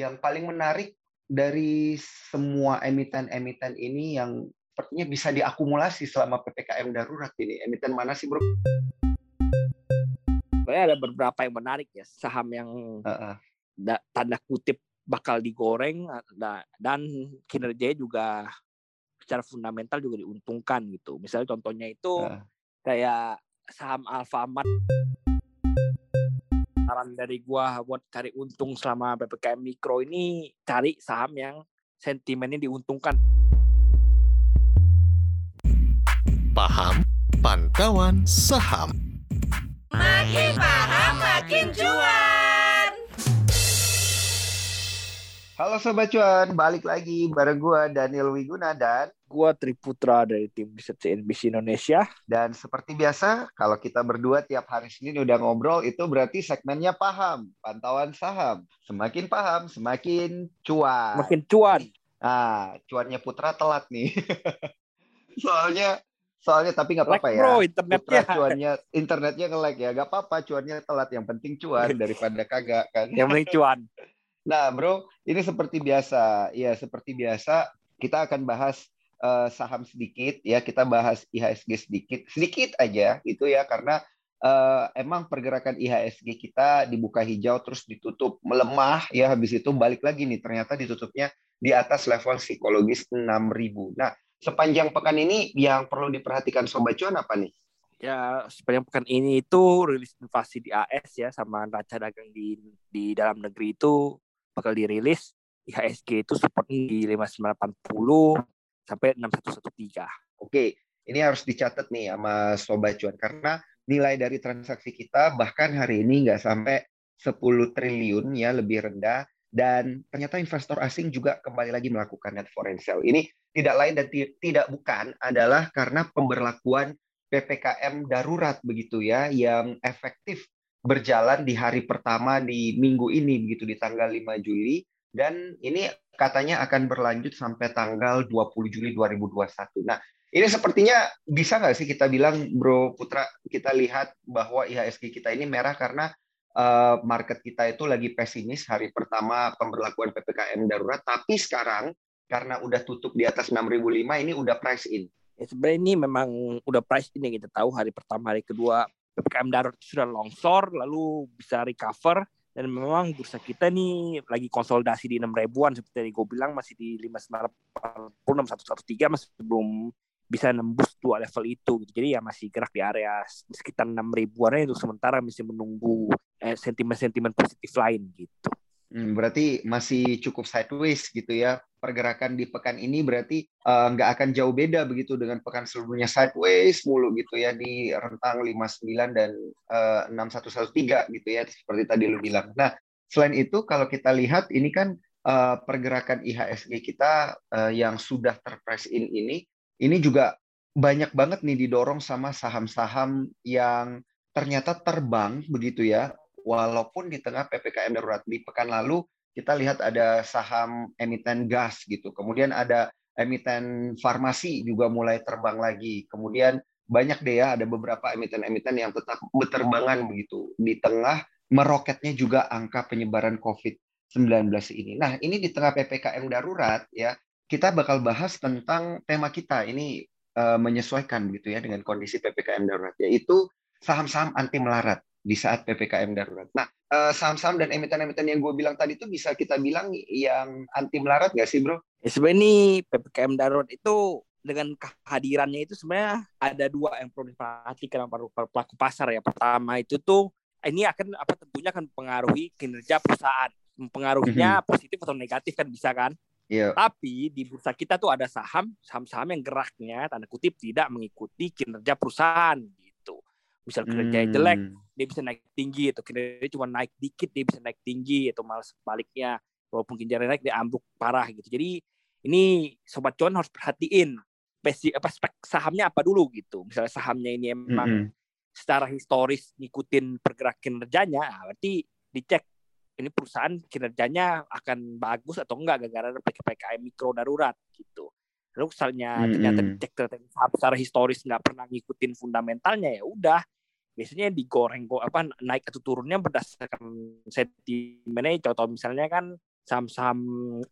yang paling menarik dari semua emiten-emiten ini yang sepertinya bisa diakumulasi selama PPKM darurat ini? Emiten mana sih, Bro? Sebenarnya ada beberapa yang menarik ya, saham yang uh-uh. da, tanda kutip bakal digoreng dan kinerjanya juga secara fundamental juga diuntungkan gitu. Misalnya contohnya itu uh. kayak saham Alfamart saran dari gua buat cari untung selama PPKM mikro ini cari saham yang sentimennya diuntungkan. Paham pantauan saham. Makin paham makin cuan. Halo Sobat Cuan, balik lagi bareng gua Daniel Wiguna dan Gua Triputra dari tim riset CNBC Indonesia. Dan seperti biasa, kalau kita berdua tiap hari Senin udah ngobrol, itu berarti segmennya paham, pantauan saham. Semakin paham, semakin cuan. Semakin cuan. Nah, cuannya Putra telat nih. soalnya soalnya tapi nggak apa-apa ya. Bro, internetnya. Putra cuannya internetnya nge-lag ya. Gak apa-apa cuannya telat. Yang penting cuan daripada kagak kan. Yang penting cuan. Nah, bro, ini seperti biasa. Ya, seperti biasa kita akan bahas uh, saham sedikit ya kita bahas IHSG sedikit sedikit aja gitu ya karena uh, emang pergerakan IHSG kita dibuka hijau terus ditutup melemah ya habis itu balik lagi nih ternyata ditutupnya di atas level psikologis 6000. Nah, sepanjang pekan ini yang perlu diperhatikan sobat cuan apa nih? Ya, sepanjang pekan ini itu rilis inflasi di AS ya sama neraca dagang di di dalam negeri itu bakal dirilis IHSG itu seperti di 5980 sampai 6113. Oke, ini harus dicatat nih sama Sobat Cuan karena nilai dari transaksi kita bahkan hari ini nggak sampai 10 triliun ya lebih rendah dan ternyata investor asing juga kembali lagi melakukan net foreign sale. Ini tidak lain dan tidak bukan adalah karena pemberlakuan PPKM darurat begitu ya yang efektif berjalan di hari pertama di minggu ini begitu di tanggal 5 Juli dan ini katanya akan berlanjut sampai tanggal 20 Juli 2021. Nah, ini sepertinya bisa nggak sih kita bilang, Bro Putra, kita lihat bahwa IHSG kita ini merah karena uh, market kita itu lagi pesimis hari pertama pemberlakuan PPKM darurat, tapi sekarang karena udah tutup di atas 6.005 ini udah price in. Ya, sebenarnya ini memang udah price in yang kita tahu hari pertama, hari kedua PPKM darurat sudah longsor, lalu bisa recover, dan memang bursa kita nih lagi konsolidasi di enam ribuan seperti tadi gue bilang masih di lima enam satu satu tiga masih belum bisa nembus dua level itu gitu. jadi ya masih gerak di area sekitar enam ribuan itu sementara masih menunggu eh, sentimen-sentimen positif lain gitu Hmm, berarti masih cukup sideways gitu ya. Pergerakan di pekan ini berarti uh, nggak akan jauh beda begitu dengan pekan sebelumnya sideways mulu gitu ya di rentang 59 dan uh, eh, 6113 gitu ya seperti tadi lu bilang. Nah, selain itu kalau kita lihat ini kan uh, pergerakan IHSG kita uh, yang sudah terpress in ini ini juga banyak banget nih didorong sama saham-saham yang ternyata terbang begitu ya walaupun di tengah PPKM darurat di pekan lalu kita lihat ada saham emiten gas gitu. Kemudian ada emiten farmasi juga mulai terbang lagi. Kemudian banyak deh ya ada beberapa emiten-emiten yang tetap berterbangan begitu di tengah meroketnya juga angka penyebaran COVID-19 ini. Nah, ini di tengah PPKM darurat ya, kita bakal bahas tentang tema kita ini uh, menyesuaikan gitu ya dengan kondisi PPKM darurat yaitu saham-saham anti melarat di saat PPKM darurat. Nah, eh, saham-saham dan emiten-emiten yang gue bilang tadi itu bisa kita bilang yang anti melarat nggak sih, bro? Ya, sebenarnya ini PPKM darurat itu dengan kehadirannya itu sebenarnya ada dua yang perlu diperhatikan para pelaku pasar ya. Pertama itu tuh ini akan apa tentunya akan mempengaruhi kinerja perusahaan. Mempengaruhinya mm -hmm. positif atau negatif kan bisa kan? Yeah. Tapi di bursa kita tuh ada saham, saham-saham yang geraknya tanda kutip tidak mengikuti kinerja perusahaan misal kinerjanya hmm. jelek dia bisa naik tinggi atau kinerja cuma naik dikit dia bisa naik tinggi atau malah sebaliknya. Walaupun kinerjanya naik dia ambruk parah gitu. Jadi ini sobat cuan harus perhatiin spesi apa spek sahamnya apa dulu gitu. Misalnya sahamnya ini emang hmm. secara historis ngikutin pergerakan kinerjanya ah, berarti dicek ini perusahaan kinerjanya akan bagus atau enggak gara-gara PPKM mikro darurat gitu lalu misalnya hmm. ternyata dicek ternyata secara historis nggak pernah ngikutin fundamentalnya ya udah biasanya digoreng kok apa naik atau turunnya berdasarkan sentimennya contoh misalnya kan saham-saham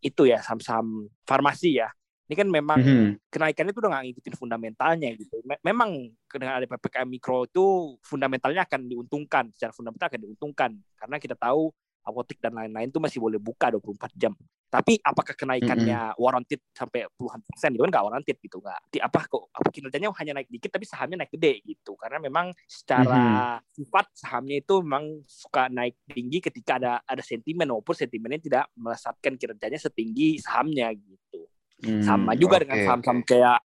itu ya, saham-saham farmasi ya. Ini kan memang mm -hmm. kenaikannya itu udah nggak ngikutin fundamentalnya gitu. Memang dengan ada ppkm mikro itu fundamentalnya akan diuntungkan, secara fundamental akan diuntungkan karena kita tahu apotek dan lain-lain itu masih boleh buka 24 jam. Tapi apakah kenaikannya mm-hmm. warranted sampai puluhan persen itu kan nggak warranted gitu nggak. Di apa kok apa kinerjanya hanya naik dikit tapi sahamnya naik gede gitu. Karena memang secara mm-hmm. sifat sahamnya itu memang suka naik tinggi ketika ada ada sentimen walaupun sentimennya tidak melesatkan kinerjanya setinggi sahamnya gitu. Mm, Sama juga okay, dengan saham-saham okay. kayak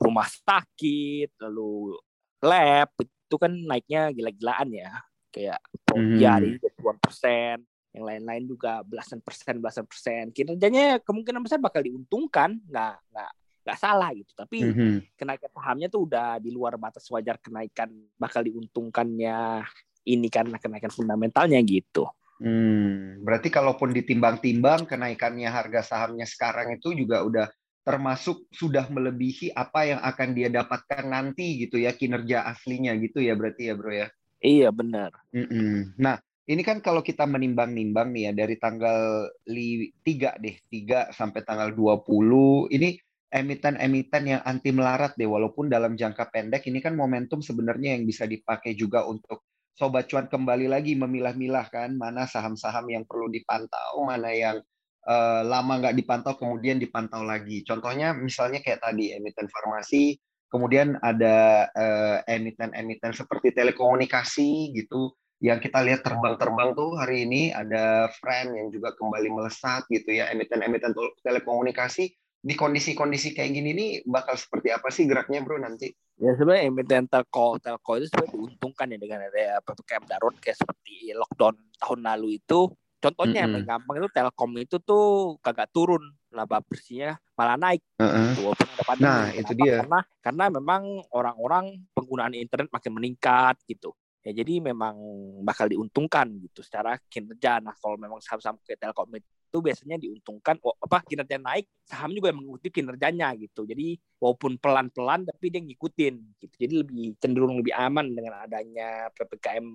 rumah sakit lalu lab itu kan naiknya gila-gilaan ya kayak Progia mm. puluhan persen yang lain-lain juga belasan persen belasan persen. Kinerjanya kemungkinan besar bakal diuntungkan. Nggak nggak nggak salah gitu. Tapi mm-hmm. kenaikan sahamnya tuh udah di luar batas wajar kenaikan bakal diuntungkannya ini karena kenaikan fundamentalnya gitu. Hmm, berarti kalaupun ditimbang-timbang kenaikannya harga sahamnya sekarang itu juga udah termasuk sudah melebihi apa yang akan dia dapatkan nanti gitu ya kinerja aslinya gitu ya berarti ya bro ya? Iya benar. Mm-mm. nah ini kan kalau kita menimbang-nimbang nih ya dari tanggal 3 deh, 3 sampai tanggal 20 ini emiten-emiten yang anti melarat deh walaupun dalam jangka pendek ini kan momentum sebenarnya yang bisa dipakai juga untuk sobat cuan kembali lagi memilah-milah kan mana saham-saham yang perlu dipantau, mana yang uh, lama nggak dipantau kemudian dipantau lagi. Contohnya misalnya kayak tadi emiten farmasi, kemudian ada uh, emiten-emiten seperti telekomunikasi gitu yang kita lihat terbang-terbang tuh hari ini ada friend yang juga kembali melesat gitu ya emiten-emiten telekomunikasi di kondisi-kondisi kayak gini nih bakal seperti apa sih geraknya bro nanti? Ya sebenarnya emiten telco telco itu sebenarnya diuntungkan ya dengan ada ppkm darurat kayak seperti lockdown tahun lalu itu. Contohnya mm -hmm. yang gampang itu Telkom itu tuh kagak turun laba bersihnya malah naik. Uh -uh. Nah itu dia. Karena karena memang orang-orang penggunaan internet makin meningkat gitu ya jadi memang bakal diuntungkan gitu secara kinerja. Nah kalau memang saham-saham kayak Telkom itu biasanya diuntungkan oh, apa kinerja naik saham juga mengikuti kinerjanya gitu. Jadi walaupun pelan-pelan tapi dia ngikutin gitu. Jadi lebih cenderung lebih aman dengan adanya ppkm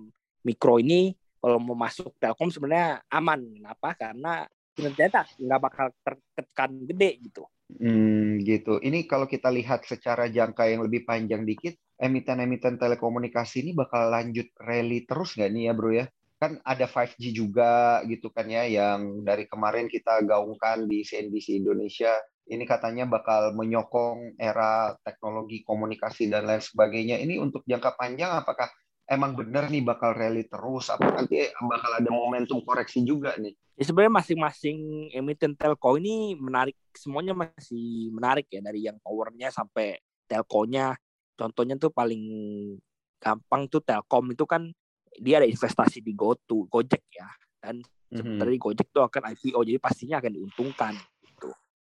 mikro ini. Kalau mau masuk Telkom sebenarnya aman. Kenapa? Karena kinerjanya nggak bakal tertekan gede gitu. Hmm, gitu. Ini kalau kita lihat secara jangka yang lebih panjang dikit, emiten-emiten telekomunikasi ini bakal lanjut rally terus nggak nih ya bro ya? Kan ada 5G juga gitu kan ya, yang dari kemarin kita gaungkan di CNBC Indonesia. Ini katanya bakal menyokong era teknologi komunikasi dan lain sebagainya. Ini untuk jangka panjang apakah emang bener nih bakal rally terus apa nanti bakal ada momentum koreksi juga nih ya sebenarnya masing-masing emiten telco ini menarik semuanya masih menarik ya dari yang powernya sampai telkonya contohnya tuh paling gampang tuh telkom itu kan dia ada investasi di GoTo Gojek ya dan mm-hmm. dari Gojek tuh akan IPO jadi pastinya akan diuntungkan gitu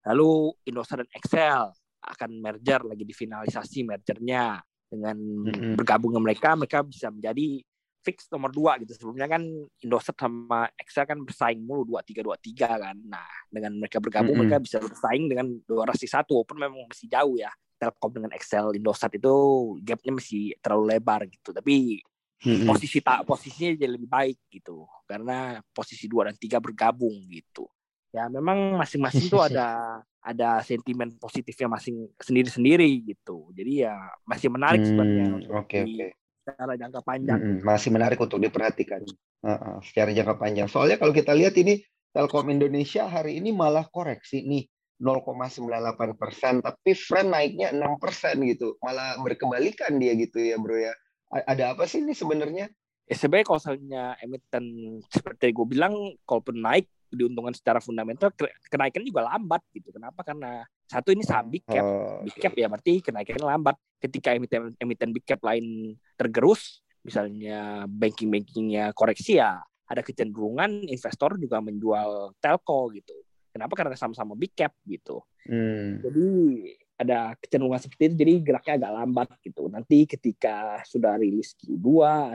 lalu Indosat dan Excel akan merger lagi difinalisasi mergernya dengan mm-hmm. bergabungnya mereka mereka bisa menjadi fix nomor dua gitu sebelumnya kan Indosat sama Excel kan bersaing mulu dua tiga dua tiga kan nah dengan mereka bergabung mm-hmm. mereka bisa bersaing dengan dua rasi satu walaupun memang masih jauh ya Telkom dengan Excel Indosat itu gapnya masih terlalu lebar gitu tapi mm-hmm. posisi tak posisinya jadi lebih baik gitu karena posisi dua dan tiga bergabung gitu ya memang masing-masing tuh ada ada sentimen positifnya masing sendiri-sendiri gitu. Jadi ya masih menarik hmm, sebenarnya Oke okay, okay. secara jangka panjang. Hmm, masih menarik untuk diperhatikan uh, uh, secara jangka panjang. Soalnya kalau kita lihat ini Telkom Indonesia hari ini malah koreksi nih 0,98 persen, tapi friend naiknya 6 persen gitu, malah berkebalikan dia gitu ya bro ya. Ada apa sih ini sebenarnya? Ya sebenarnya kalau misalnya emiten seperti gue bilang, kalaupun naik diuntungkan secara fundamental kenaikan juga lambat gitu. Kenapa? Karena satu ini saham big cap, oh, big cap ya berarti kenaikannya lambat. Ketika emiten emiten big cap lain tergerus, misalnya banking bankingnya koreksi ya ada kecenderungan investor juga menjual telco gitu. Kenapa? Karena sama-sama big cap gitu. Hmm. Jadi ada kecenderungan seperti itu, jadi geraknya agak lambat gitu. Nanti ketika sudah rilis Q2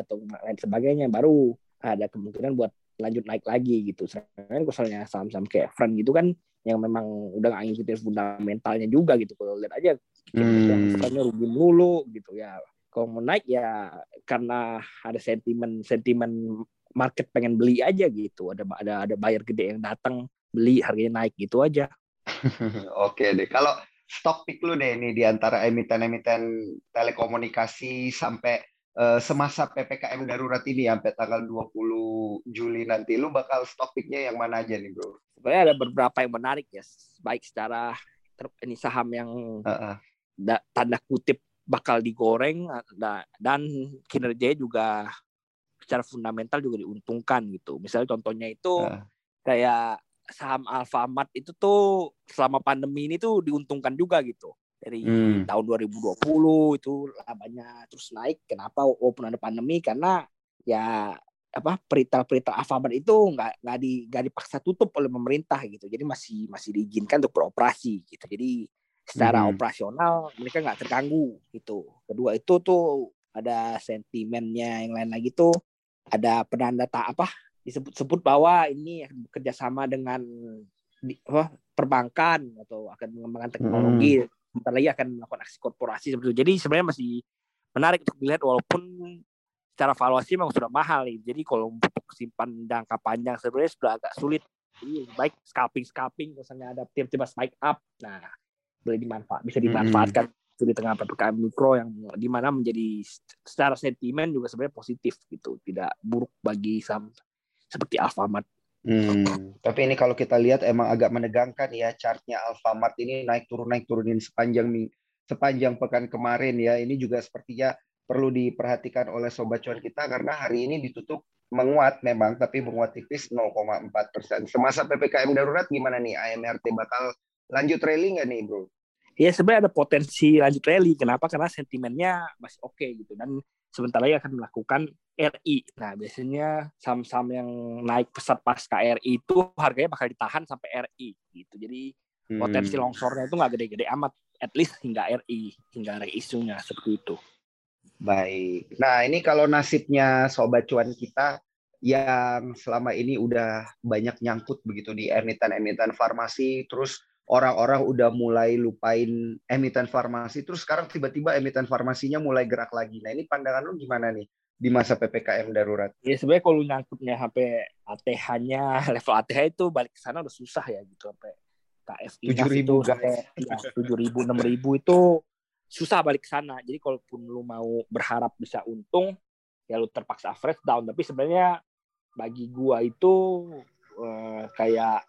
atau lain sebagainya, baru ada kemungkinan buat lanjut naik lagi gitu. Sedangkan misalnya saham-saham kayak Friend gitu kan yang memang udah nggak ngikutin fundamentalnya juga gitu. Kalau lihat aja hmm. rugi mulu gitu ya. Kalau mau naik ya karena ada sentimen sentimen market pengen beli aja gitu. Ada ada ada buyer gede yang datang beli harganya naik gitu aja. Oke deh. Kalau stok pick lu deh ini di antara emiten-emiten telekomunikasi sampai uh, semasa PPKM darurat ini sampai tanggal 20 Juli nanti lu bakal stok picknya yang mana aja nih, Bro? Sebenarnya ada beberapa yang menarik ya, baik secara ini saham yang uh -uh. Da, tanda kutip bakal digoreng dan kinerjanya juga secara fundamental juga diuntungkan gitu. Misalnya contohnya itu uh. kayak saham Alfamart itu tuh selama pandemi ini tuh diuntungkan juga gitu. Dari hmm. tahun 2020 itu labanya terus naik. Kenapa walaupun ada pandemi? Karena ya apa perita-perita Alfamart itu nggak nggak di nggak dipaksa tutup oleh pemerintah gitu. Jadi masih masih diizinkan untuk beroperasi gitu. Jadi secara hmm. operasional mereka nggak terganggu gitu. Kedua itu tuh ada sentimennya yang lain lagi tuh ada penanda tak apa disebut-sebut bahwa ini bekerja sama dengan di, apa, perbankan atau akan mengembangkan teknologi, hmm. sebentar lagi akan melakukan aksi korporasi seperti itu. Jadi sebenarnya masih menarik untuk dilihat walaupun secara valuasi memang sudah mahal nih. Jadi kalau untuk simpan jangka panjang sebenarnya sudah agak sulit. Jadi baik scalping scalping misalnya ada tiba-tiba spike up, nah boleh dimanfaat bisa dimanfaatkan hmm. di tengah ppkm mikro yang di mana menjadi secara sentimen juga sebenarnya positif gitu, tidak buruk bagi saham seperti Alfamart. Hmm, tapi ini kalau kita lihat emang agak menegangkan ya chartnya Alfamart ini naik turun naik turunin sepanjang sepanjang pekan kemarin ya. Ini juga sepertinya perlu diperhatikan oleh sobat cuan kita karena hari ini ditutup menguat memang tapi menguat tipis 0,4 persen. Semasa ppkm darurat gimana nih AMRT bakal lanjut rally nggak nih bro? Ya sebenarnya ada potensi lanjut rally. Kenapa? Karena sentimennya masih oke okay, gitu dan sebentar lagi akan melakukan RI. Nah, biasanya saham-saham yang naik pesat pas KRI itu harganya bakal ditahan sampai RI gitu. Jadi hmm. potensi longsornya itu nggak gede-gede amat, at least hingga RI, hingga reisunya seperti itu. Baik. Nah, ini kalau nasibnya sobat cuan kita yang selama ini udah banyak nyangkut begitu di emiten-emiten farmasi, terus orang-orang udah mulai lupain emiten farmasi, terus sekarang tiba-tiba emiten farmasinya mulai gerak lagi. Nah ini pandangan lu gimana nih di masa ppkm darurat? Ya sebenarnya kalau nyangkutnya HP ATH-nya level ATH itu balik ke sana udah susah ya gitu sampai KFI tujuh ribu sampai ya, tujuh ribu enam ribu itu susah balik ke sana. Jadi kalaupun lu mau berharap bisa untung, ya lu terpaksa average down. Tapi sebenarnya bagi gua itu uh, kayak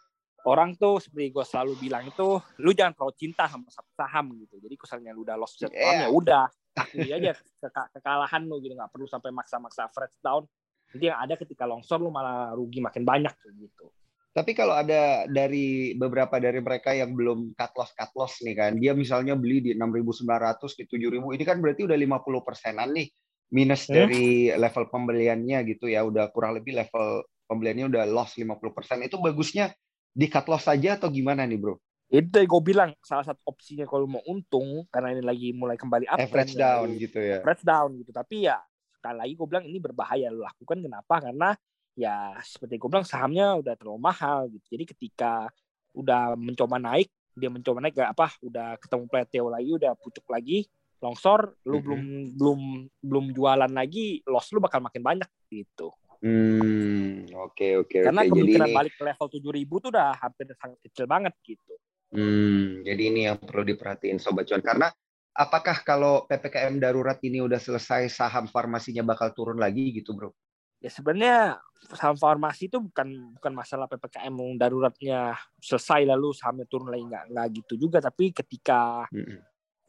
orang tuh seperti gue selalu bilang itu lu jangan terlalu cinta sama satu saham gitu. Jadi misalnya lu udah lost satu yeah. ya udah. Akui aja ke kekalahan lu gitu. Nggak perlu sampai maksa-maksa fresh down. Jadi yang ada ketika longsor lu malah rugi makin banyak gitu. Tapi kalau ada dari beberapa dari mereka yang belum cut loss cut loss nih kan dia misalnya beli di 6.900 di 7.000 ini kan berarti udah 50 persenan nih minus hmm? dari level pembeliannya gitu ya. Udah kurang lebih level pembeliannya udah loss 50 persen. Itu bagusnya di cut loss saja atau gimana nih bro? Itu yang gue bilang salah satu opsinya kalau mau untung karena ini lagi mulai kembali up. Average down ya, gitu ya. Average down gitu. Tapi ya sekali lagi gue bilang ini berbahaya lo lakukan kenapa? Karena ya seperti gue bilang sahamnya udah terlalu mahal gitu. Jadi ketika udah mencoba naik dia mencoba naik gak apa udah ketemu plateau lagi udah pucuk lagi longsor lu mm -hmm. belum belum belum jualan lagi loss lu bakal makin banyak gitu Hmm, oke okay, oke. Okay, Karena okay. kemungkinan jadi balik ke level tujuh ribu tuh udah hampir sangat kecil banget gitu. Hmm, jadi ini yang perlu diperhatiin sobat cuan karena apakah kalau PPKM darurat ini udah selesai saham farmasinya bakal turun lagi gitu, Bro? Ya sebenarnya saham farmasi itu bukan bukan masalah PPKM daruratnya selesai lalu sahamnya turun lagi nggak nggak gitu juga tapi ketika mm -hmm.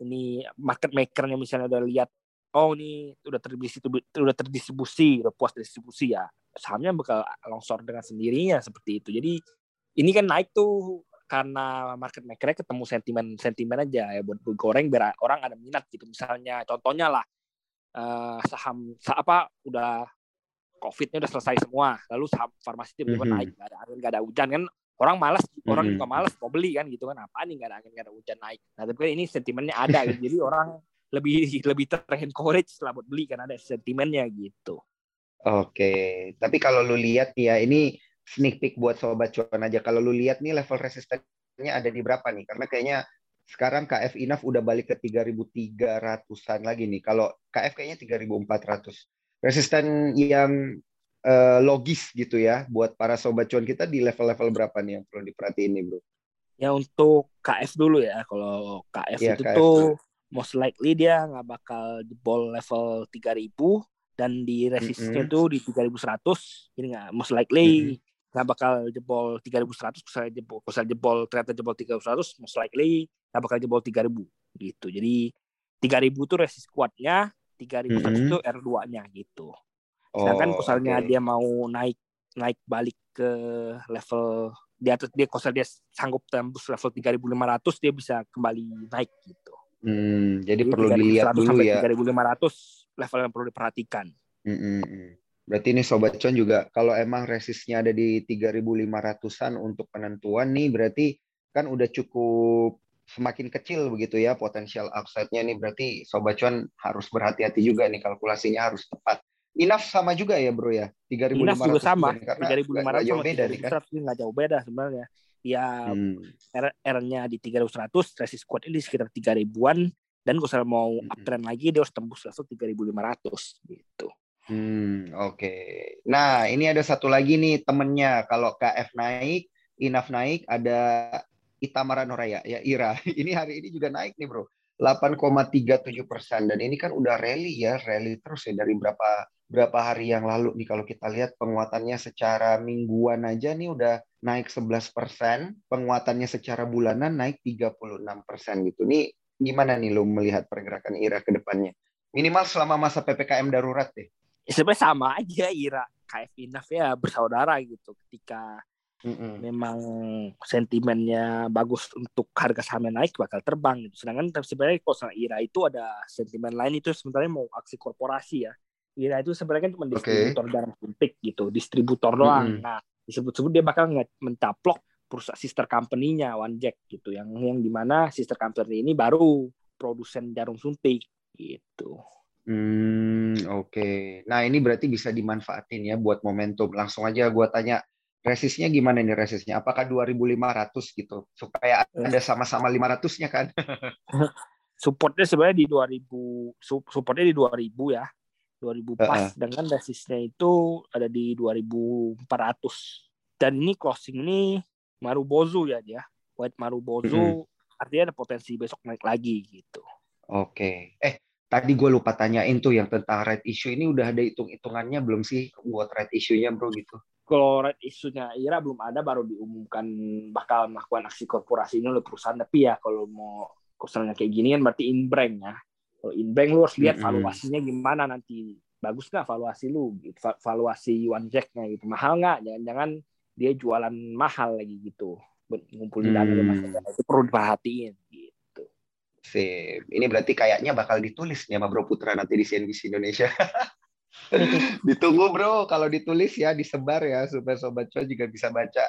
ini market makernya misalnya udah lihat oh ini udah terdistribusi udah terdistribusi udah puas distribusi ya sahamnya bakal longsor dengan sendirinya seperti itu jadi ini kan naik tuh karena market makernya ketemu sentimen sentimen aja ya buat goreng biar orang ada minat gitu misalnya contohnya lah uh, saham sah, apa udah covidnya udah selesai semua lalu saham farmasi tiba-tiba mm -hmm. naik gak ada angin gak ada hujan kan orang malas mm -hmm. orang juga malas mau beli kan gitu kan apa nih gak ada angin gak ada hujan naik nah tapi kan ini sentimennya ada gitu. jadi orang lebih lebih terencourage lah buat beli karena ada sentimennya gitu. Oke, tapi kalau lu lihat ya ini sneak peek buat sobat cuan aja. Kalau lu lihat nih level resistennya ada di berapa nih? Karena kayaknya sekarang KF Inaf udah balik ke 3.300-an lagi nih. Kalau KF kayaknya 3.400. Resisten yang uh, logis gitu ya buat para sobat cuan kita di level-level berapa nih yang perlu diperhatiin nih bro? Ya untuk KF dulu ya. Kalau KF ya, itu KF tuh dulu. Most likely dia nggak bakal jebol level 3000 dan di resistnya Mm-mm. tuh di 3100 ini nggak most likely nggak bakal jebol 3100 misalnya jebol misalnya jebol ternyata jebol 3100 most likely nggak bakal jebol 3000 gitu jadi 3000 tuh resist kuatnya 3100 Mm-mm. tuh R2 nya gitu sedangkan Oh, misalnya oke. dia mau naik naik balik ke level di atas dia kalau dia sanggup tembus level 3500 dia bisa kembali naik gitu Hmm, jadi jadi perlu dilihat 3100 dulu ya. 3500 level yang perlu diperhatikan Mm-mm. Berarti ini Sobat Cuan juga kalau emang resistnya ada di 3.500-an untuk penentuan nih berarti kan udah cukup semakin kecil begitu ya potensial upside-nya nih berarti Sobat Cuan harus berhati-hati juga nih kalkulasinya harus tepat. Inaf sama juga ya bro ya 3.500 Inas juga sama nih, karena 3500 nggak- nggak jauh sama beda nih kan. 3100 ini nggak jauh beda sebenarnya ya Hmm. R-nya di 3100 resist kuatnya di sekitar 3000-an dan kalau misalnya mau Mm-mm. uptrend lagi dia harus tembus level 3500 gitu Hmm, oke. Nah, ini ada satu lagi nih temennya. Kalau KF naik, Inaf naik, ada Itamara Noraya, ya Ira. Ini hari ini juga naik nih bro. 8,37 persen. Dan ini kan udah rally ya, rally terus ya dari berapa berapa hari yang lalu nih kalau kita lihat penguatannya secara mingguan aja nih udah naik 11 persen, penguatannya secara bulanan naik 36 persen gitu. Nih gimana nih lo melihat pergerakan IRA ke depannya? Minimal selama masa PPKM darurat deh. ya, sebenarnya sama aja Ira KF Inaf ya bersaudara gitu ketika Mm-mm. memang sentimennya bagus untuk harga sahamnya naik bakal terbang gitu. Sedangkan sebenarnya kalau sama Ira itu ada sentimen lain itu sebenarnya mau aksi korporasi ya. Ira itu sebenarnya kan cuma distributor jarum suntik gitu, distributor doang. Mm-mm. Nah, disebut-sebut dia bakal mencaplok perusahaan sister company-nya One Jack gitu yang yang di mana sister company ini baru produsen jarum suntik gitu. Hmm, oke. Nah, ini berarti bisa dimanfaatin ya buat momentum. Langsung aja gua tanya, resistnya gimana nih resistnya? Apakah 2.500 gitu? Supaya ada sama-sama 500-nya kan? supportnya sebenarnya di 2000 su- supportnya di 2000 ya 2000 pas Heeh. dengan resistnya itu ada di 2400 dan ini closing ini Marubozu ya dia White Marubozu artinya ada potensi besok naik lagi gitu. Oke. Eh, tadi gue lupa tanyain tuh yang tentang red issue. Ini udah ada hitung-hitungannya belum sih buat red issue-nya bro gitu? kalau red isunya Ira belum ada baru diumumkan bakal melakukan aksi korporasi ini oleh perusahaan. Tapi ya kalau mau misalnya kayak gini kan berarti inbank ya kalau inbank lu harus lihat valuasinya gimana nanti bagus nggak valuasi lu gitu Va- valuasi one jack-nya gitu mahal nggak jangan-jangan dia jualan mahal lagi gitu ngumpulin dana Hmm. hmm. itu perlu diperhatiin gitu Sip. Ini berarti kayaknya bakal ditulis nih sama Bro Putra nanti di CNBC Indonesia. Ditunggu bro, kalau ditulis ya disebar ya supaya sobat cuan juga bisa baca.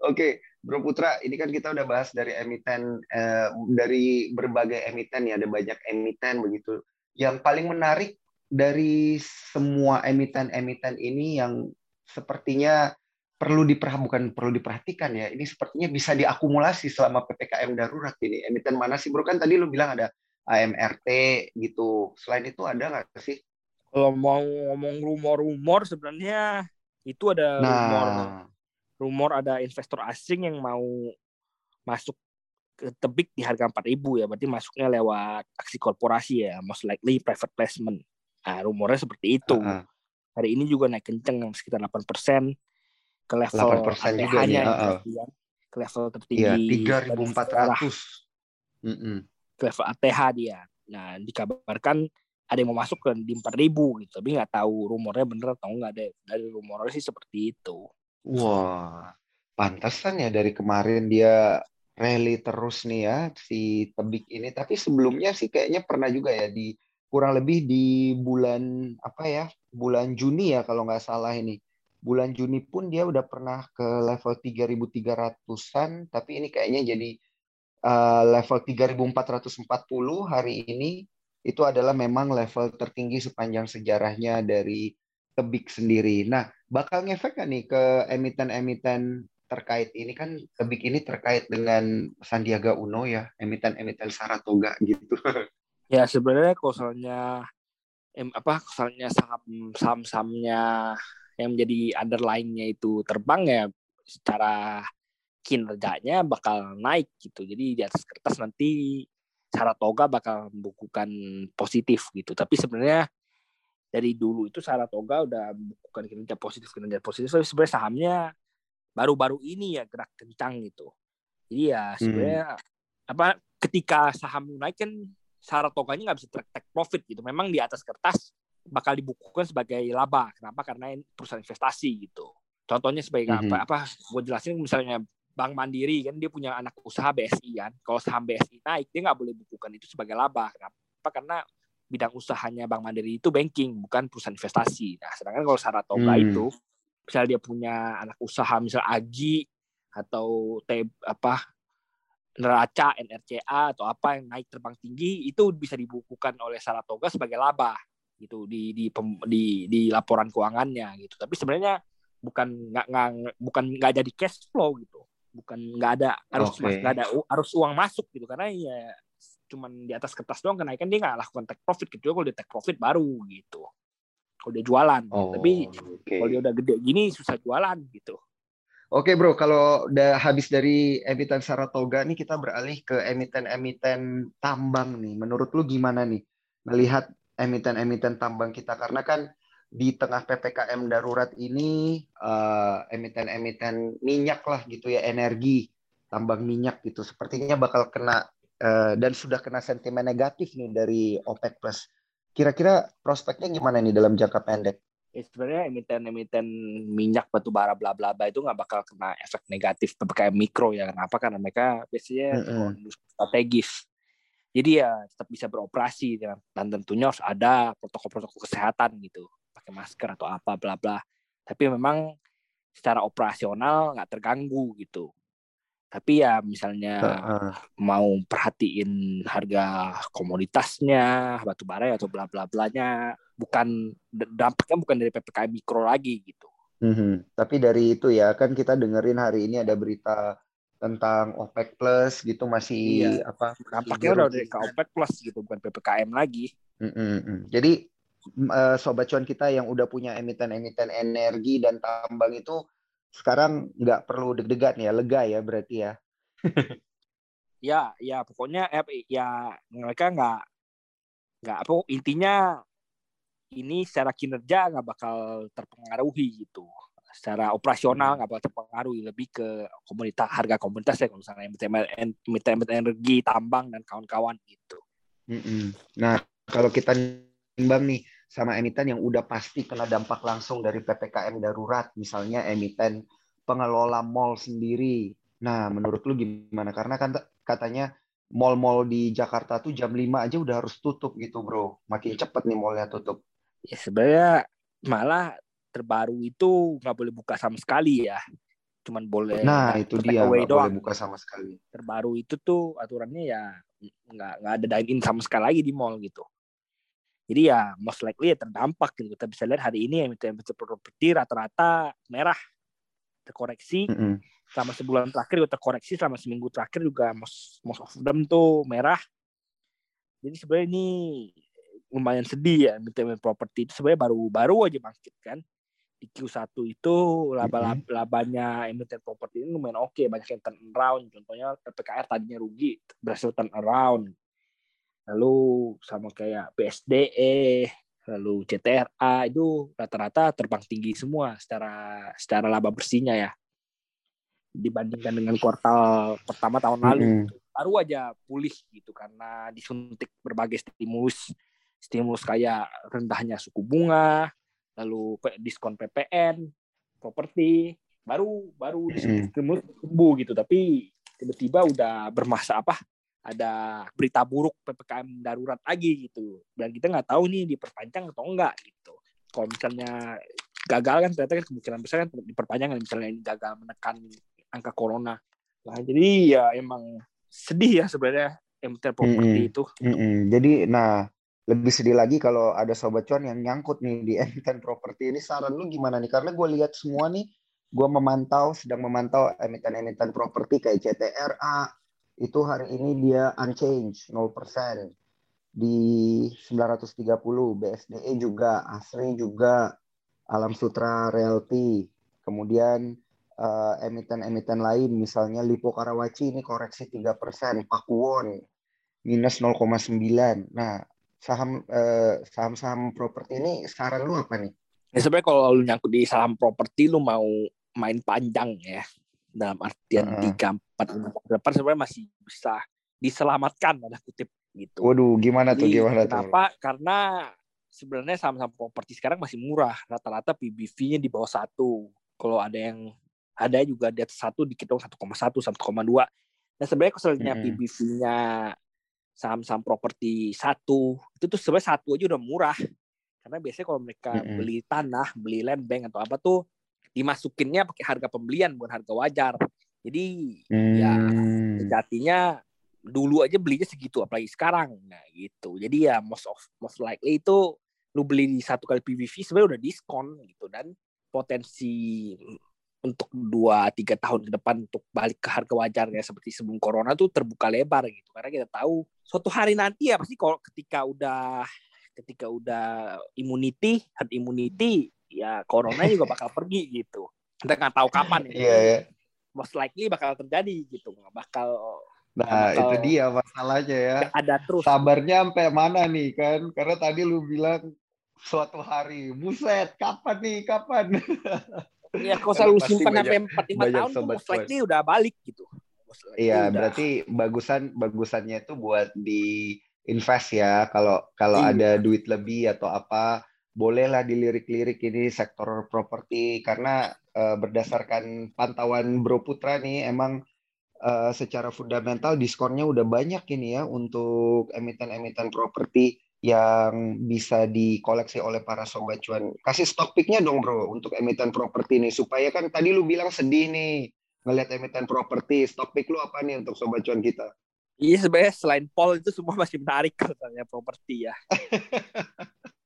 Oke, Bro Putra, ini kan kita udah bahas dari emiten eh, dari berbagai emiten ya, ada banyak emiten begitu. Yang paling menarik dari semua emiten-emiten ini yang sepertinya perlu diperhatikan bukan perlu diperhatikan ya. Ini sepertinya bisa diakumulasi selama PPKM darurat ini. Emiten mana sih, Bro? Kan tadi lu bilang ada AMRT gitu. Selain itu ada nggak sih? kalau mau ngomong rumor-rumor sebenarnya itu ada Nah, rumor ada investor asing yang mau masuk ke tebik di harga 4000 ya berarti masuknya lewat aksi korporasi ya most likely private placement nah rumornya seperti itu Heeh. hari ini juga naik kenceng sekitar 8% ke level 8% juga nih, ATH-nya heeh. berarti ya. ke level tertinggi sejarah, 3.400. Mm-mm. ke level ATH dia nah dikabarkan ada yang mau masuk ke di 4000 gitu tapi nggak tahu rumornya bener atau enggak deh dari rumornya sih seperti itu Wah, pantesan ya dari kemarin dia rally terus nih ya si Tebik ini. Tapi sebelumnya sih kayaknya pernah juga ya di kurang lebih di bulan apa ya bulan Juni ya kalau nggak salah ini. Bulan Juni pun dia udah pernah ke level 3.300-an, tapi ini kayaknya jadi uh, level 3.440 hari ini itu adalah memang level tertinggi sepanjang sejarahnya dari Tebik sendiri. Nah, bakal ngefek nggak nih ke emiten-emiten terkait ini kan Tebik ini terkait dengan Sandiaga Uno ya, emiten-emiten Saratoga gitu. ya sebenarnya kalau soalnya em, apa soalnya saham saham sahamnya yang menjadi underlying-nya itu terbang ya secara kinerjanya bakal naik gitu. Jadi di atas kertas nanti Saratoga bakal membukukan positif gitu. Tapi sebenarnya dari dulu itu Saratoga udah bukan kinerja positif kinerja positif tapi sebenarnya sahamnya baru-baru ini ya gerak kencang gitu. Jadi ya sebenarnya hmm. apa ketika saham naik kan Saratoganya nggak bisa take profit gitu. Memang di atas kertas bakal dibukukan sebagai laba. Kenapa? Karena perusahaan investasi gitu. Contohnya sebagai mm -hmm. apa? Apa? Gue jelasin misalnya Bank Mandiri kan dia punya anak usaha BSI kan. Kalau saham BSI naik dia nggak boleh bukukan itu sebagai laba. Kenapa? Karena bidang usahanya Bank Mandiri itu banking bukan perusahaan investasi. Nah, sedangkan kalau Saratoga hmm. itu misalnya dia punya anak usaha misal Agi atau T apa neraca NRCA atau apa yang naik terbang tinggi itu bisa dibukukan oleh Saratoga sebagai laba gitu di di di, di laporan keuangannya gitu. Tapi sebenarnya bukan nggak nggak bukan nggak jadi cash flow gitu. Bukan nggak ada harus okay. nggak ada harus uang masuk gitu karena ya cuman di atas kertas doang kenaikan dia nggak lakukan take profit kecuali kalau dia take profit baru gitu. Kalau dia jualan. Oh, Tapi okay. kalau dia udah gede gini susah jualan gitu. Oke bro, kalau udah habis dari emiten Saratoga nih kita beralih ke emiten-emiten tambang nih. Menurut lu gimana nih melihat emiten-emiten tambang kita? Karena kan di tengah PPKM darurat ini emiten emiten-emiten minyak lah gitu ya, energi, tambang minyak gitu. Sepertinya bakal kena uh, dan sudah kena sentimen negatif nih dari OPEC Plus. Kira-kira prospeknya gimana nih dalam jangka pendek? ya sebenarnya emiten-emiten minyak batu bara bla bla bla itu nggak bakal kena efek negatif ppkm mikro ya kenapa karena mereka biasanya mm -hmm. strategis jadi ya tetap bisa beroperasi dan, dan tentunya harus ada protokol-protokol kesehatan gitu pakai masker atau apa bla bla tapi memang secara operasional nggak terganggu gitu tapi ya misalnya uh, uh. mau perhatiin harga komoditasnya batu bara atau bla bla blanya bukan dampaknya bukan dari ppkm mikro lagi gitu. Mm-hmm. Tapi dari itu ya kan kita dengerin hari ini ada berita tentang OPEC Plus gitu masih iya. apa? Dampaknya udah dari ke OPEC Plus gitu bukan ppkm lagi. Mm-hmm. Jadi uh, sobat cuan kita yang udah punya emiten-emiten energi dan tambang itu sekarang nggak perlu deg-degan ya, lega ya berarti ya. ya, ya pokoknya eh, ya mereka nggak nggak apa intinya ini secara kinerja nggak bakal terpengaruhi gitu. Secara operasional nggak bakal terpengaruhi lebih ke komunitas harga komunitas ya kalau misalnya emiten energi, tambang dan kawan-kawan gitu. Nah kalau kita timbang nih sama emiten yang udah pasti kena dampak langsung dari ppkm darurat, misalnya emiten pengelola mall sendiri. Nah menurut lu gimana? Karena kan katanya mall-mall di Jakarta tuh jam 5 aja udah harus tutup gitu bro. Makin cepet nih mallnya tutup ya sebenarnya malah terbaru itu nggak boleh buka sama sekali ya cuman boleh nah itu dia nggak boleh buka sama sekali terbaru itu tuh aturannya ya nggak nggak ada dine in sama sekali lagi di mall gitu jadi ya most likely ya terdampak gitu. Kita bisa lihat hari ini emiten properti rata-rata merah. Terkoreksi mm -hmm. selama sebulan terakhir juga terkoreksi selama seminggu terakhir juga most most of them tuh merah. Jadi sebenarnya ini lumayan sedih ya emiten properti itu. Sebenarnya baru baru aja bangkit kan. Di Q1 itu laba mm-hmm. labanya emiten properti ini lumayan oke. Okay. banyak yang turn around contohnya PPKR tadinya rugi berhasil turn around lalu sama kayak BSDE lalu CTRA itu rata-rata terbang tinggi semua secara secara laba bersihnya ya. Dibandingkan dengan kuartal pertama tahun lalu. Mm-hmm. baru aja pulih gitu karena disuntik berbagai stimulus. Stimulus kayak rendahnya suku bunga, lalu diskon PPN, properti, baru baru stimulus tumbuh gitu, tapi tiba-tiba udah bermasa apa? Ada berita buruk ppkm darurat lagi gitu, dan kita nggak tahu nih diperpanjang atau enggak gitu. Kalau misalnya gagal kan ternyata kan kemungkinan besar kan diperpanjang misalnya ini gagal menekan angka corona. Nah jadi ya emang sedih ya sebenarnya emiten properti mm -hmm. itu. Mm -hmm. Jadi nah lebih sedih lagi kalau ada sobat cuan yang nyangkut nih di emiten properti ini saran lu gimana nih karena gue lihat semua nih gue memantau sedang memantau emiten-emiten properti kayak CTRA itu hari ini dia unchanged 0% di 930 BSDE juga Asri juga Alam Sutra Realty, kemudian uh, emiten-emiten lain misalnya Lipo Karawaci ini koreksi 3%, Pakuwon minus 0,9. Nah, saham uh, saham-saham properti ini saran lu apa nih? Ya sebenarnya kalau lu nyangkut di saham properti lu mau main panjang ya dalam artian tiga empat depan sebenarnya masih bisa diselamatkan ada kutip gitu. Waduh, gimana tuh gimana kenapa? tuh? Kenapa? Karena sebenarnya saham-saham properti sekarang masih murah. Rata-rata PBV-nya di bawah satu. Kalau ada yang ada juga di atas satu dikit dong satu koma satu satu koma dua. Nah sebenarnya keselnya hmm. PBV-nya saham-saham properti satu itu tuh sebenarnya satu aja udah murah. Karena biasanya kalau mereka hmm. beli tanah, beli land bank atau apa tuh dimasukinnya pakai harga pembelian bukan harga wajar. Jadi hmm. ya sejatinya dulu aja belinya segitu apalagi sekarang nah gitu jadi ya most of most likely itu lu beli di satu kali PVV sebenarnya udah diskon gitu dan potensi untuk dua tiga tahun ke depan untuk balik ke harga wajarnya seperti sebelum corona tuh terbuka lebar gitu karena kita tahu suatu hari nanti ya pasti kalau ketika udah ketika udah immunity herd immunity ya corona juga bakal pergi gitu kita nggak tahu kapan ya yeah, yeah. most likely bakal terjadi gitu nggak bakal Nah, itu dia masalahnya ya. Ada terus. Sabarnya sampai mana nih kan? Karena tadi lu bilang suatu hari, buset, kapan nih, kapan? Iya, kalau selalu simpan sampai empat lima tahun tuh likely udah balik gitu. Iya, berarti bagusan bagusannya itu buat di invest ya. Kalau kalau iya. ada duit lebih atau apa, bolehlah dilirik-lirik ini sektor properti karena uh, berdasarkan pantauan Bro Putra nih emang uh, secara fundamental diskonnya udah banyak ini ya untuk emiten-emiten properti yang bisa dikoleksi oleh para sobat cuan. Kasih stock picknya dong bro untuk emiten properti ini supaya kan tadi lu bilang sedih nih ngelihat emiten properti. Stock pick lu apa nih untuk sobat cuan kita? Iya sebenarnya selain Paul itu semua masih menarik katanya properti ya.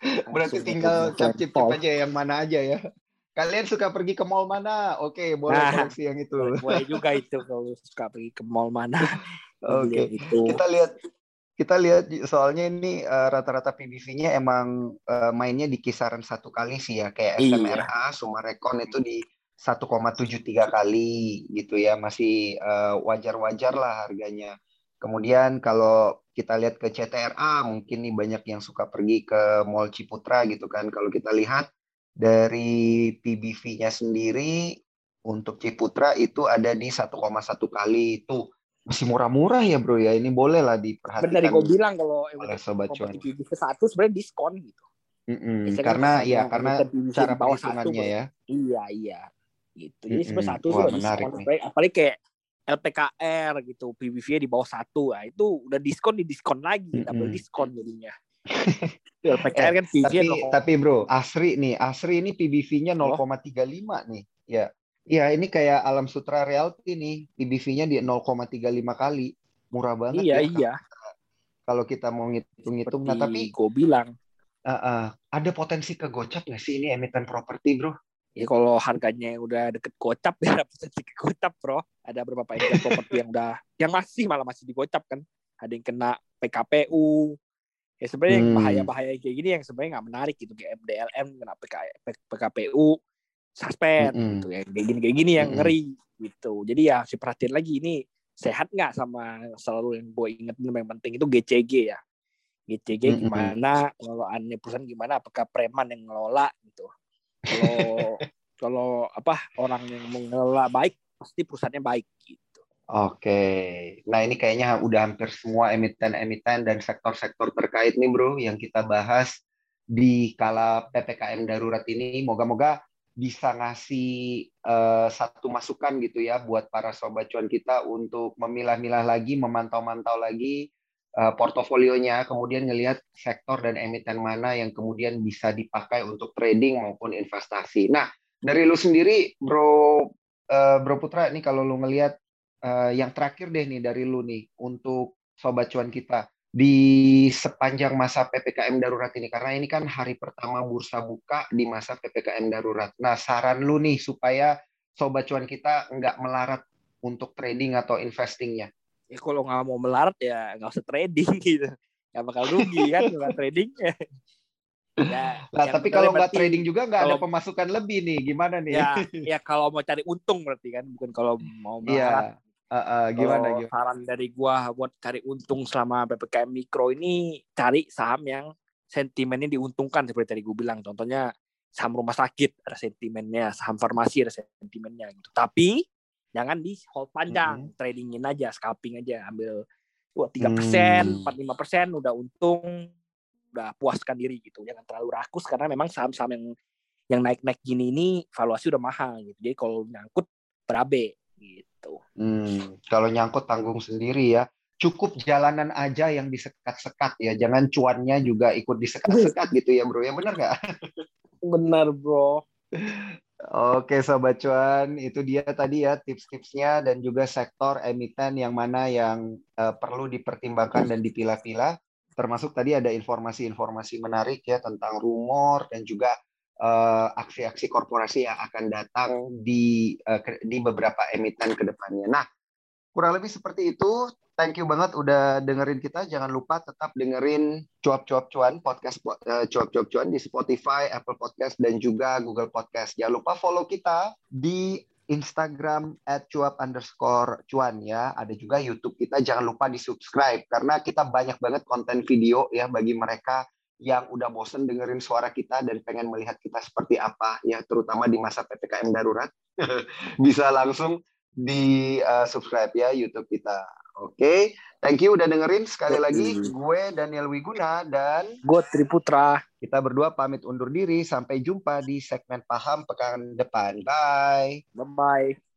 Berarti tinggal cap-cip aja yang mana aja ya. Kalian suka pergi ke mall mana? Oke, okay, boleh nah, koleksi yang itu. Boleh juga itu kalau suka pergi ke mall mana. Oke. Okay. Kita lihat kita lihat soalnya ini uh, rata-rata PBV-nya emang uh, mainnya di kisaran satu kali sih ya kayak SMRA iya. Sumarekon itu di 1,73 kali gitu ya masih uh, wajar-wajar lah harganya. Kemudian kalau kita lihat ke CTRA mungkin nih banyak yang suka pergi ke Mall Ciputra gitu kan. Kalau kita lihat dari PBV-nya sendiri untuk Ciputra itu ada di 1,1 kali itu masih murah-murah ya bro ya ini boleh lah diperhatikan. Benar gue bilang kalau oleh sobat cuan. Satu sebenarnya diskon gitu. Mm -hmm. Karena ya karena cara bawah ya. Iya iya gitu. Jadi mm -hmm. sebenarnya satu sudah diskon. Nih. Apalagi kayak LPKR gitu PBV di bawah satu nah, itu udah diskon di diskon lagi mm -hmm. double diskon jadinya. PKR kan PBV tapi, tapi bro, Asri nih, Asri ini PBV-nya 0,35 nih. Ya. Ya, ini kayak Alam Sutra Realty nih, PBV-nya di 0,35 kali. Murah banget iya, ya. Iya, Kalau kita mau ngitung-ngitung, nah tapi gue bilang uh, uh, ada potensi ke gocap nggak sih ini emiten properti, bro? Ya kalau harganya udah deket gocap ya potensi ke gocap, bro. Ada beberapa emiten properti yang udah yang masih malah masih digocap kan. Ada yang kena PKPU, ya sebenarnya hmm. bahaya-bahaya kayak gini yang sebenarnya nggak menarik gitu kayak MDLM kena PK, PKPU suspend hmm. gitu ya kayak gini kayak gini yang hmm. ngeri gitu jadi ya si perhatian lagi ini sehat nggak sama selalu yang gue inget yang penting itu GCG ya GCG hmm. gimana pengelolaannya perusahaan gimana apakah preman yang ngelola gitu kalau kalau apa orang yang mengelola baik pasti perusahaannya baik gitu Oke, nah ini kayaknya udah hampir semua emiten-emiten dan sektor-sektor terkait nih bro yang kita bahas di kala ppkm darurat ini. Moga-moga bisa ngasih uh, satu masukan gitu ya buat para sobat cuan kita untuk memilah-milah lagi, memantau-mantau lagi portofolionya, kemudian ngelihat sektor dan emiten mana yang kemudian bisa dipakai untuk trading maupun investasi. Nah, dari lu sendiri, bro, uh, bro Putra, ini kalau lu ngelihat uh, yang terakhir deh nih dari lu nih untuk sobat cuan kita di sepanjang masa PPKM darurat ini karena ini kan hari pertama bursa buka di masa PPKM darurat. Nah, saran lu nih supaya sobat cuan kita nggak melarat untuk trading atau investingnya. Ya kalau nggak mau melarat ya nggak usah trading gitu. Nggak bakal rugi kan nggak trading. Ya, Nah, tapi kalau nggak trading juga nggak ada pemasukan lebih nih, gimana nih? ya ya kalau mau cari untung berarti kan bukan kalau mau melarat. Iya. Uh, uh, gimana Kalau gimana? saran dari gua buat cari untung selama ppkm mikro ini cari saham yang sentimennya diuntungkan seperti tadi gue bilang contohnya saham rumah sakit ada sentimennya saham farmasi ada sentimennya gitu tapi jangan di hold panjang tradingin aja scalping aja ambil dua tiga persen Hmm. empat lima persen udah untung udah puaskan diri gitu jangan terlalu rakus karena memang saham-saham yang yang naik-naik gini ini valuasi udah mahal gitu jadi kalau nyangkut berabe gitu Hmm, kalau nyangkut tanggung sendiri ya. Cukup jalanan aja yang disekat-sekat ya. Jangan cuannya juga ikut disekat-sekat gitu ya, Bro. Ya benar nggak? benar bro Oke, Sobat Cuan, itu dia tadi ya tips-tipsnya dan juga sektor emiten yang mana yang eh, perlu dipertimbangkan dan dipilah-pilah. Termasuk tadi ada informasi-informasi menarik ya tentang rumor dan juga eh, aksi-aksi korporasi yang akan datang di ke- di beberapa emiten ke depannya. Nah, kurang lebih seperti itu. Thank you banget udah dengerin kita. Jangan lupa tetap dengerin Cuap-Cuap Cuan, podcast eh, Cuap-Cuap Cuan di Spotify, Apple Podcast, dan juga Google Podcast. Jangan lupa follow kita di Instagram at cuap underscore cuan ya. Ada juga YouTube kita. Jangan lupa di subscribe karena kita banyak banget konten video ya bagi mereka yang udah bosen dengerin suara kita dan pengen melihat kita seperti apa ya terutama di masa PPKM darurat. Bisa langsung di uh, subscribe ya YouTube kita. Oke, thank you udah dengerin sekali lagi. Gue Daniel Wiguna dan gue Triputra kita berdua pamit undur diri. Sampai jumpa di segmen paham pekan depan. Bye. bye bye